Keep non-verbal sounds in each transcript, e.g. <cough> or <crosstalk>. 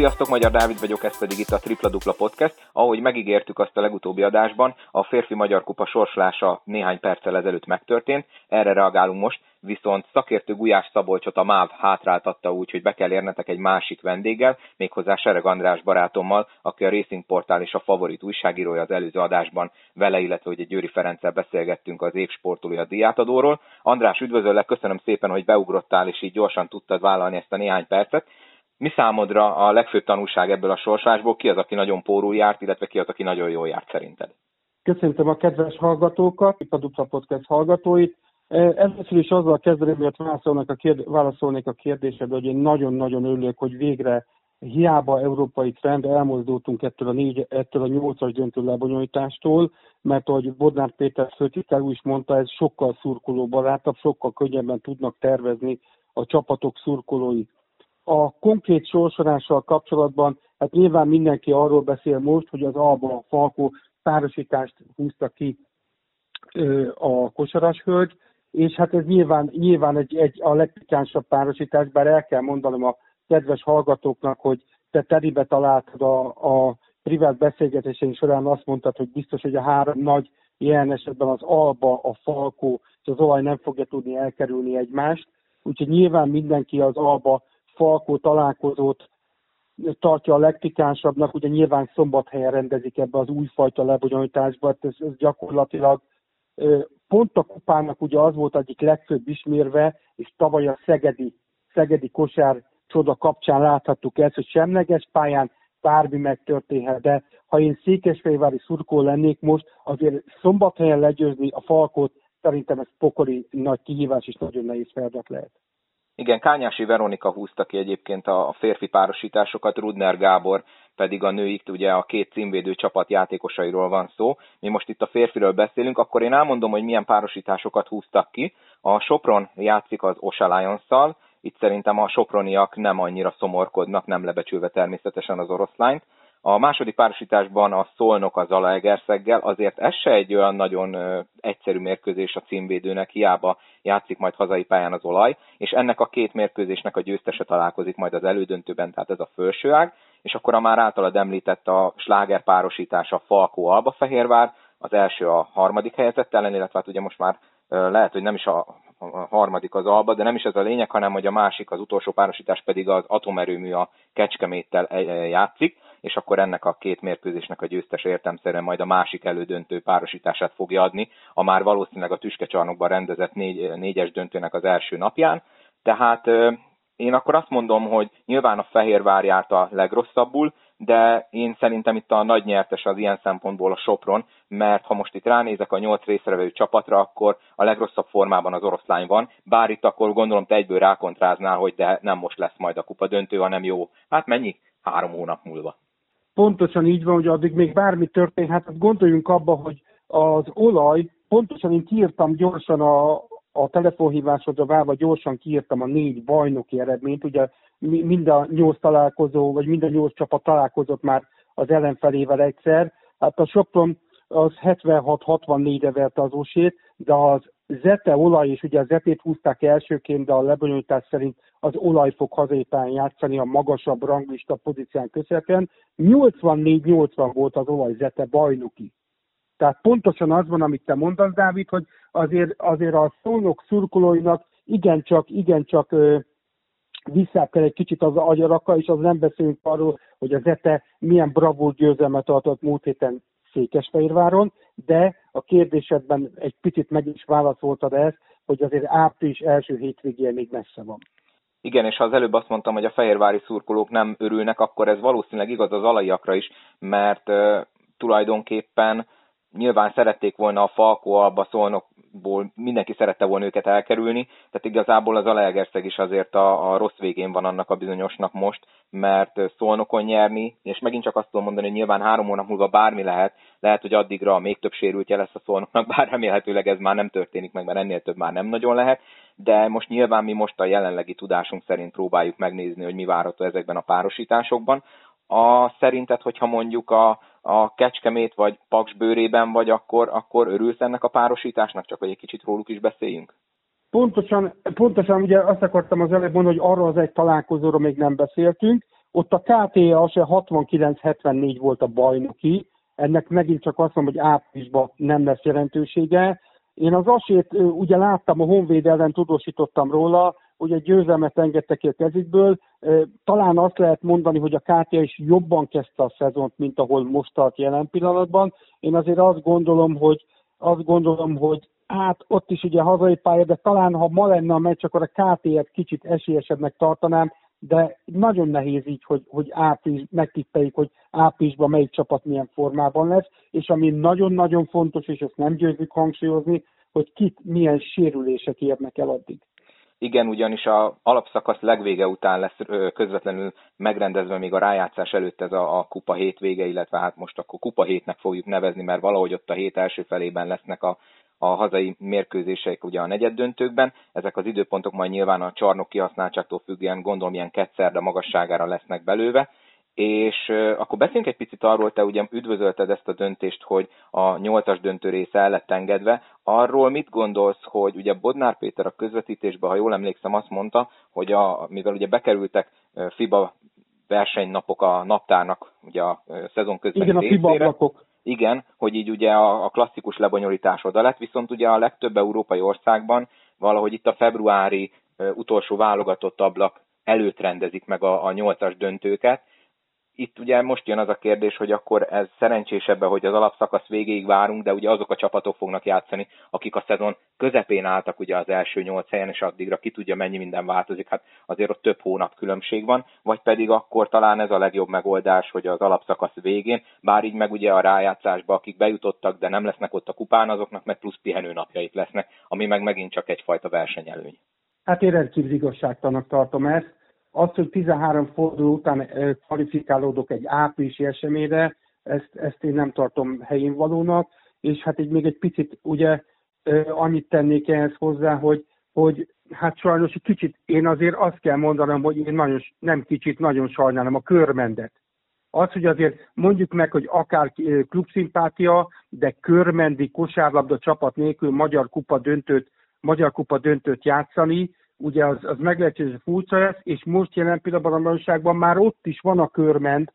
Sziasztok, Magyar Dávid vagyok, ez pedig itt a Tripla Dupla Podcast. Ahogy megígértük azt a legutóbbi adásban, a férfi magyar kupa sorslása néhány perccel ezelőtt megtörtént, erre reagálunk most, viszont szakértő Gulyás Szabolcsot a MÁV hátráltatta úgy, hogy be kell érnetek egy másik vendéggel, méghozzá Sereg András barátommal, aki a Racing Portál és a favorit újságírója az előző adásban vele, illetve egy Győri Ferenccel beszélgettünk az évsportolója diátadóról. András, üdvözöllek, köszönöm szépen, hogy beugrottál, és így gyorsan tudtad vállalni ezt a néhány percet. Mi számodra a legfőbb tanulság ebből a sorsásból? Ki az, aki nagyon pórul járt, illetve ki az, aki nagyon jól járt szerinted? Köszöntöm a kedves hallgatókat, a Dupla Podcast hallgatóit. Először is azzal kezdeném, hogy válaszolnék a, kérd- válaszolnék a kérdésedre, hogy én nagyon-nagyon örülök, hogy végre hiába európai trend, elmozdultunk ettől a, négy, ettől a nyolcas döntő lebonyolítástól, mert ahogy Bodnár Péter főtitkár is mondta, ez sokkal szurkolóbarátabb, sokkal könnyebben tudnak tervezni a csapatok szurkolói. A konkrét sorsolással kapcsolatban, hát nyilván mindenki arról beszél most, hogy az Alba a Falkó párosítást húzta ki a kosaras hölgy, és hát ez nyilván, nyilván egy, egy a legpikánsabb párosítás, bár el kell mondanom a kedves hallgatóknak, hogy te teribe találtad a, a privát beszélgetéseink során azt mondtad, hogy biztos, hogy a három nagy ilyen esetben az Alba, a Falkó és az olaj nem fogja tudni elkerülni egymást. Úgyhogy nyilván mindenki az Alba Falkó találkozót tartja a legpikánsabbnak, ugye nyilván szombathelyen rendezik ebbe az újfajta lebonyolításba, hát ez, ez gyakorlatilag pont a kupának ugye az volt egyik legfőbb ismérve, és tavaly a Szegedi, Szegedi kosár csoda kapcsán láthattuk ezt, hogy semleges pályán bármi megtörténhet, de ha én székesfehérvári szurkó lennék most, azért szombathelyen legyőzni a Falkot, szerintem ez pokoli nagy kihívás és nagyon nehéz feladat lehet. Igen, Kányási Veronika húzta ki egyébként a férfi párosításokat, Rudner Gábor pedig a nőik, ugye a két címvédő csapat játékosairól van szó. Mi most itt a férfiről beszélünk, akkor én elmondom, hogy milyen párosításokat húztak ki. A Sopron játszik az Osa lions itt szerintem a soproniak nem annyira szomorkodnak, nem lebecsülve természetesen az oroszlányt. A második párosításban a Szolnok az Zalaegerszeggel, azért ez se egy olyan nagyon egyszerű mérkőzés a címvédőnek, hiába játszik majd hazai pályán az olaj, és ennek a két mérkőzésnek a győztese találkozik majd az elődöntőben, tehát ez a felsőág, és akkor a már általad említett a sláger párosítása Falkó Alba Fehérvár, az első a harmadik helyezett ellen, illetve hát ugye most már lehet, hogy nem is a harmadik az Alba, de nem is ez a lényeg, hanem hogy a másik, az utolsó párosítás pedig az atomerőmű a Kecskeméttel játszik, és akkor ennek a két mérkőzésnek a győztes értemszerűen majd a másik elődöntő párosítását fogja adni, a már valószínűleg a tüskecsarnokban rendezett négy, négyes döntőnek az első napján. Tehát én akkor azt mondom, hogy nyilván a Fehérvár járt a legrosszabbul, de én szerintem itt a nagy nyertes az ilyen szempontból a Sopron, mert ha most itt ránézek a nyolc részrevevő csapatra, akkor a legrosszabb formában az oroszlány van, bár itt akkor gondolom te egyből rákontráznál, hogy de nem most lesz majd a kupa döntő, hanem jó. Hát mennyi? Három hónap múlva. Pontosan így van, hogy addig még bármi történt, hát gondoljunk abba, hogy az olaj, pontosan én kiírtam gyorsan a, a telefonhívásodra várva gyorsan kiírtam a négy bajnoki eredményt, ugye mind a nyolc találkozó, vagy mind a nyolc csapat találkozott már az ellenfelével egyszer. Hát a Sopron az 76-64-re verte az osét, de az Zete olaj, és ugye a Zetét húzták elsőként, de a lebonyolítás szerint az olaj fog hazépán játszani a magasabb ranglista pozícián köszönhetően. 84-80 volt az olaj Zete bajnoki. Tehát pontosan az van, amit te mondasz, Dávid, hogy azért, azért a szónok szurkolóinak igencsak, igencsak vissza kell egy kicsit az agyaraka, és az nem beszélünk arról, hogy az ETE milyen bravúr győzelmet adott múlt héten Székesfehérváron, de a kérdésedben egy picit meg is válaszoltad ezt, hogy azért április első hétvégén még messze van. Igen, és ha az előbb azt mondtam, hogy a fehérvári szurkolók nem örülnek, akkor ez valószínűleg igaz az alaiakra is, mert uh, tulajdonképpen nyilván szerették volna a Falkó Alba Szolnokból, mindenki szerette volna őket elkerülni, tehát igazából az Alegerszeg is azért a, a rossz végén van annak a bizonyosnak most, mert Szolnokon nyerni, és megint csak azt tudom mondani, hogy nyilván három hónap múlva bármi lehet, lehet, hogy addigra még több sérültje lesz a Szolnoknak, bár remélhetőleg ez már nem történik meg, mert ennél több már nem nagyon lehet, de most nyilván mi most a jelenlegi tudásunk szerint próbáljuk megnézni, hogy mi várható ezekben a párosításokban. A szerinted, hogyha mondjuk a, a Kecskemét vagy Paks bőrében vagy, akkor, akkor örülsz ennek a párosításnak, csak hogy egy kicsit róluk is beszéljünk? Pontosan, pontosan ugye azt akartam az előbb mondani, hogy arról az egy találkozóról még nem beszéltünk. Ott a KTA se 69-74 volt a bajnoki, ennek megint csak azt mondom, hogy áprilisban nem lesz jelentősége. Én az asét ugye láttam, a Honvéd ellen tudósítottam róla, egy győzelmet engedtek ki a kezükből. Talán azt lehet mondani, hogy a KTA is jobban kezdte a szezont, mint ahol most tart jelen pillanatban. Én azért azt gondolom, hogy azt gondolom, hogy hát ott is ugye hazai pálya, de talán ha ma lenne a meccs, akkor a KT-et kicsit esélyesebbnek tartanám, de nagyon nehéz így, hogy, hogy április, megtippeljük, hogy áprilisban melyik csapat milyen formában lesz, és ami nagyon-nagyon fontos, és ezt nem győzzük hangsúlyozni, hogy kit milyen sérülések érnek el addig. Igen, ugyanis a alapszakasz legvége után lesz közvetlenül megrendezve még a rájátszás előtt ez a, a kupa hétvége, illetve hát most akkor kupa hétnek fogjuk nevezni, mert valahogy ott a hét első felében lesznek a, a hazai mérkőzések ugye a negyed döntőkben. Ezek az időpontok majd nyilván a csarnok kihasználtságtól függően gondolom ilyen de magasságára lesznek belőve. És akkor beszéljünk egy picit arról, te ugye üdvözölted ezt a döntést, hogy a nyolcas döntő része el lett engedve. Arról mit gondolsz, hogy ugye Bodnár Péter a közvetítésben, ha jól emlékszem, azt mondta, hogy a, mivel ugye bekerültek FIBA versenynapok a naptárnak, ugye a szezon közben Igen, a FIBA napok. Igen, hogy így ugye a, a klasszikus lebonyolítás oda lett, viszont ugye a legtöbb európai országban valahogy itt a februári utolsó válogatott ablak előtt rendezik meg a, a nyolcas döntőket, itt ugye most jön az a kérdés, hogy akkor ez szerencsésebben, hogy az alapszakasz végéig várunk, de ugye azok a csapatok fognak játszani, akik a szezon közepén álltak ugye az első nyolc helyen, és addigra ki tudja mennyi minden változik, hát azért ott több hónap különbség van, vagy pedig akkor talán ez a legjobb megoldás, hogy az alapszakasz végén, bár így meg ugye a rájátszásba, akik bejutottak, de nem lesznek ott a kupán, azoknak meg plusz pihenőnapjaik lesznek, ami meg megint csak egyfajta versenyelőny. Hát én rendkívül igazságtanak tartom ezt az, hogy 13 forduló után kvalifikálódok egy áprilisi eseményre, ezt, ezt én nem tartom helyén valónak, és hát így még egy picit ugye annyit tennék ehhez hozzá, hogy, hogy hát sajnos egy kicsit, én azért azt kell mondanom, hogy én nagyon, nem kicsit, nagyon sajnálom a körmendet. Az, hogy azért mondjuk meg, hogy akár klubszimpátia, de körmendi kosárlabda csapat nélkül magyar kupa döntőt, magyar kupa döntőt játszani, ugye az, az meglehetősen furcsa lesz, és most jelen pillanatban a valóságban már ott is van a körment,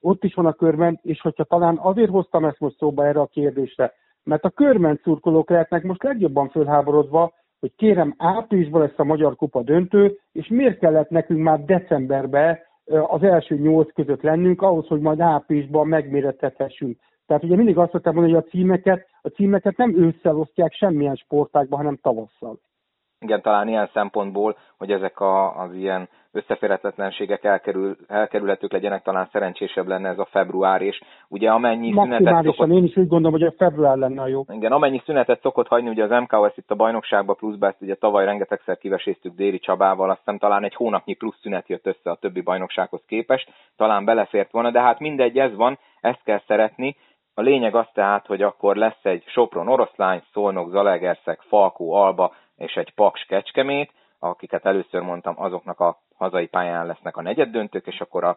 ott is van a körment, és hogyha talán azért hoztam ezt most szóba erre a kérdésre, mert a körment szurkolók lehetnek most legjobban fölháborodva, hogy kérem, áprilisban lesz a Magyar Kupa döntő, és miért kellett nekünk már decemberben az első nyolc között lennünk, ahhoz, hogy majd áprilisban megméretethessünk. Tehát ugye mindig azt szoktam mondani, hogy a címeket, a címeket nem ősszel osztják semmilyen sportákban, hanem tavasszal igen, talán ilyen szempontból, hogy ezek a, az ilyen összeférhetetlenségek elkerül, elkerülhetők legyenek, talán szerencsésebb lenne ez a február, és ugye amennyi szünetet szokott... én is úgy gondolom, hogy a február lenne a jó. Igen, amennyi szünetet szokott hagyni, ugye az MKOS itt a bajnokságba pluszba, ezt ugye tavaly rengetegszer kiveséztük Déri Csabával, azt hiszem talán egy hónapnyi plusz szünet jött össze a többi bajnoksághoz képest, talán belefért volna, de hát mindegy, ez van, ezt kell szeretni, a lényeg az tehát, hogy akkor lesz egy Sopron oroszlány, Szolnok, Zalegerszeg, Falkó, Alba, és egy Paks Kecskemét, akiket először mondtam, azoknak a hazai pályán lesznek a negyed döntők, és akkor a,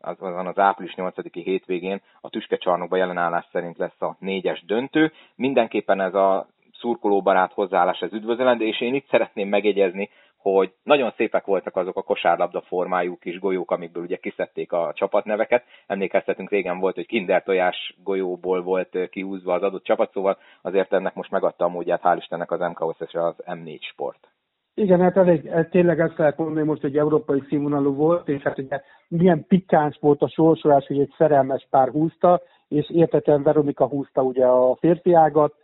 azon az április 8-i hétvégén a Tüskecsarnokban jelenállás szerint lesz a négyes döntő. Mindenképpen ez a szurkolóbarát hozzáállás ez üdvözlendő, és én itt szeretném megjegyezni, hogy nagyon szépek voltak azok a kosárlabda formájú kis golyók, amikből ugye kiszedték a csapatneveket. Emlékeztetünk, régen volt, hogy kinder tojás golyóból volt kihúzva az adott csapat, szóval azért ennek most megadta a módját, hál' Istennek az MKOS és az M4 sport. Igen, hát elég, tényleg ezt lehet mondani, most egy európai színvonalú volt, és hát ugye milyen pikáns volt a sorsolás, hogy egy szerelmes pár húzta, és értetlen Veronika húzta ugye a férfi ágat,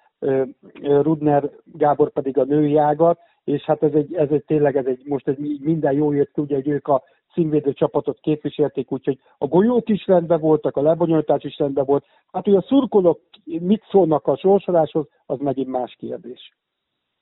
Rudner Gábor pedig a női ágat, és hát ez egy, ez egy tényleg ez egy, most egy, minden jó jött ugye, hogy ők a címvédő csapatot képviselték, úgyhogy a golyók is rendben voltak, a lebonyolítás is rendben volt. Hát, hogy a szurkolók mit szólnak a sorsoláshoz, az megint más kérdés.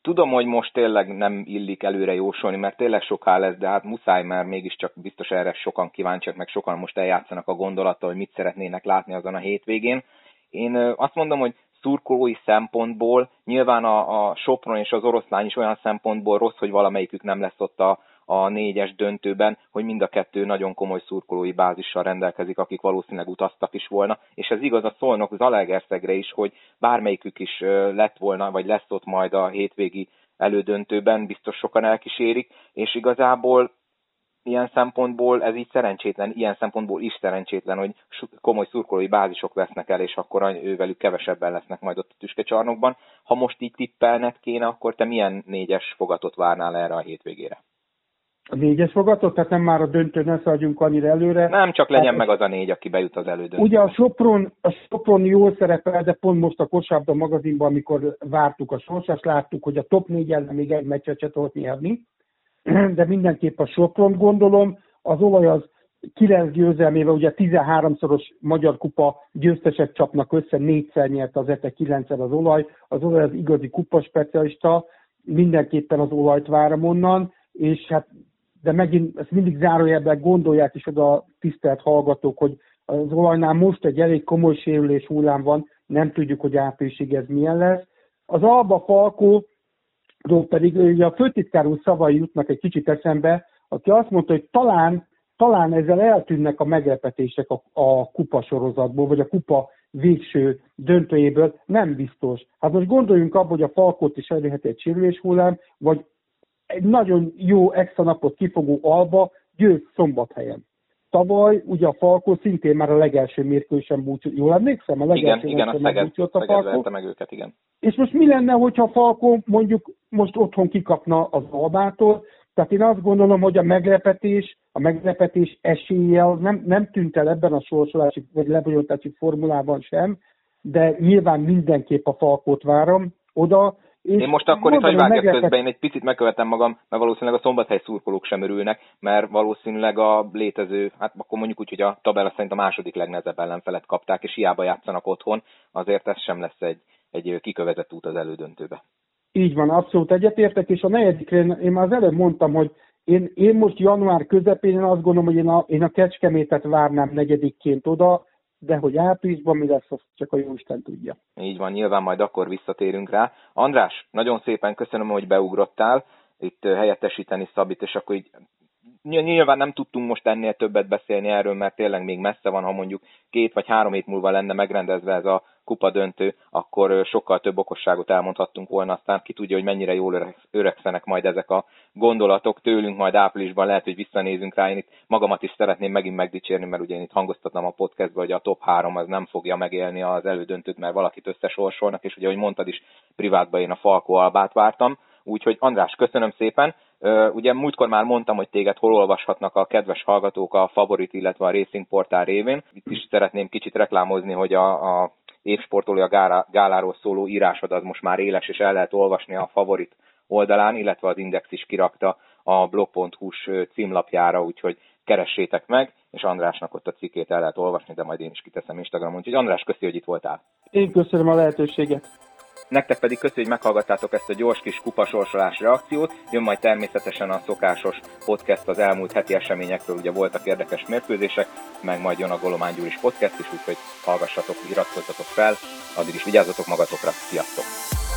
Tudom, hogy most tényleg nem illik előre jósolni, mert tényleg soká lesz, de hát muszáj, mert mégiscsak biztos erre sokan kíváncsiak, meg sokan most eljátszanak a gondolattal, hogy mit szeretnének látni azon a hétvégén. Én azt mondom, hogy szurkolói szempontból, nyilván a, a Sopron és az oroszlány is olyan szempontból rossz, hogy valamelyikük nem lesz ott a, a négyes döntőben, hogy mind a kettő nagyon komoly szurkolói bázissal rendelkezik, akik valószínűleg utaztak is volna, és ez igaz a Szolnok Zalaegerszegre is, hogy bármelyikük is lett volna, vagy lesz ott majd a hétvégi elődöntőben, biztos sokan elkísérik, és igazából ilyen szempontból ez így szerencsétlen, ilyen szempontból is szerencsétlen, hogy komoly szurkolói bázisok vesznek el, és akkor ővelük kevesebben lesznek majd ott a tüskecsarnokban. Ha most így tippelned kéne, akkor te milyen négyes fogatot várnál erre a hétvégére? A négyes fogatot, tehát nem már a döntő, ne szaladjunk annyira előre. Nem, csak legyen hát, meg az a négy, aki bejut az elődöntőbe. Ugye a Sopron, a Sopron jól szerepel, de pont most a Kosárda magazinban, amikor vártuk a sorsást, láttuk, hogy a top négy ellen még egy meccset se tudott nyerni <clears throat> de mindenképp a Sopron gondolom, az olaj az 9 győzelmével, ugye 13-szoros magyar kupa győztesek csapnak össze, négyszer nyert az ETE, 9 az olaj, az olaj az igazi kupa specialista, mindenképpen az olajt várom onnan, és hát de megint ezt mindig zárójelben gondolják is oda tisztelt hallgatók, hogy az olajnál most egy elég komoly sérülés hullám van, nem tudjuk, hogy áprilisig ez milyen lesz. Az Alba Falkó pedig ugye a főtitkár úr szavai jutnak egy kicsit eszembe, aki azt mondta, hogy talán, talán ezzel eltűnnek a meglepetések a, a kupa sorozatból, vagy a kupa végső döntőjéből, nem biztos. Hát most gondoljunk abba, hogy a Falkot is elérheti egy sérülés hullám, vagy egy nagyon jó extra napot kifogó Alba győz szombathelyen. Tavaly ugye a Falkó szintén már a legelső mérkőzésen búcsú. Jól emlékszem? A legelső igen, igen, a Szeged, a Falkó. meg őket, igen. És most mi lenne, hogyha a Falkó mondjuk most otthon kikapna az Albától? Tehát én azt gondolom, hogy a meglepetés, a meglepetés esélye nem, nem tűnt el ebben a sorsolási vagy lebonyolítási formulában sem, de nyilván mindenképp a Falkót várom oda, én most akkor itt, hogy vágjak közben, én egy picit megkövetem magam, mert valószínűleg a szombathely szurkolók sem örülnek, mert valószínűleg a létező, hát akkor mondjuk úgy, hogy a tabella szerint a második legnehezebb ellenfelet kapták, és hiába játszanak otthon, azért ez sem lesz egy, egy kikövezett út az elődöntőbe. Így van, abszolút egyetértek, és a negyedikre én már az előbb mondtam, hogy én, én most január közepén én azt gondolom, hogy én a, én a Kecskemétet várnám negyedikként oda, de hogy áprilisban mi lesz, azt csak a Jóisten tudja. Így van, nyilván majd akkor visszatérünk rá. András, nagyon szépen köszönöm, hogy beugrottál, itt helyettesíteni Szabit, és akkor így Nyilván nem tudtunk most ennél többet beszélni erről, mert tényleg még messze van, ha mondjuk két vagy három hét múlva lenne megrendezve ez a kupa döntő, akkor sokkal több okosságot elmondhattunk volna, aztán ki tudja, hogy mennyire jól öregszenek majd ezek a gondolatok tőlünk, majd áprilisban lehet, hogy visszanézünk rá. Én itt magamat is szeretném megint megdicsérni, mert ugye én itt hangoztatnám a podcastba, hogy a top 3 az nem fogja megélni az elődöntőt, mert valakit összesorsolnak, és ugye, ahogy mondtad is, privátban én a Falko Albát vártam. Úgyhogy András, köszönöm szépen. Ugye múltkor már mondtam, hogy téged hol olvashatnak a kedves hallgatók a Favorit, illetve a Racing Portál révén. Itt is szeretném kicsit reklámozni, hogy a, a évsportolója gáláról szóló írásod az most már éles, és el lehet olvasni a Favorit oldalán, illetve az Index is kirakta a blog.hu-s címlapjára, úgyhogy keressétek meg, és Andrásnak ott a cikkét el lehet olvasni, de majd én is kiteszem Instagramon. Úgyhogy András, köszi, hogy itt voltál. Én köszönöm a lehetőséget. Nektek pedig köszönjük, hogy meghallgattátok ezt a gyors kis kupasorsolás reakciót. Jön majd természetesen a szokásos podcast az elmúlt heti eseményekről, ugye voltak érdekes mérkőzések, meg majd jön a Golomán Gyuris podcast is, úgyhogy hallgassatok, iratkozzatok fel, addig is vigyázzatok magatokra, sziasztok!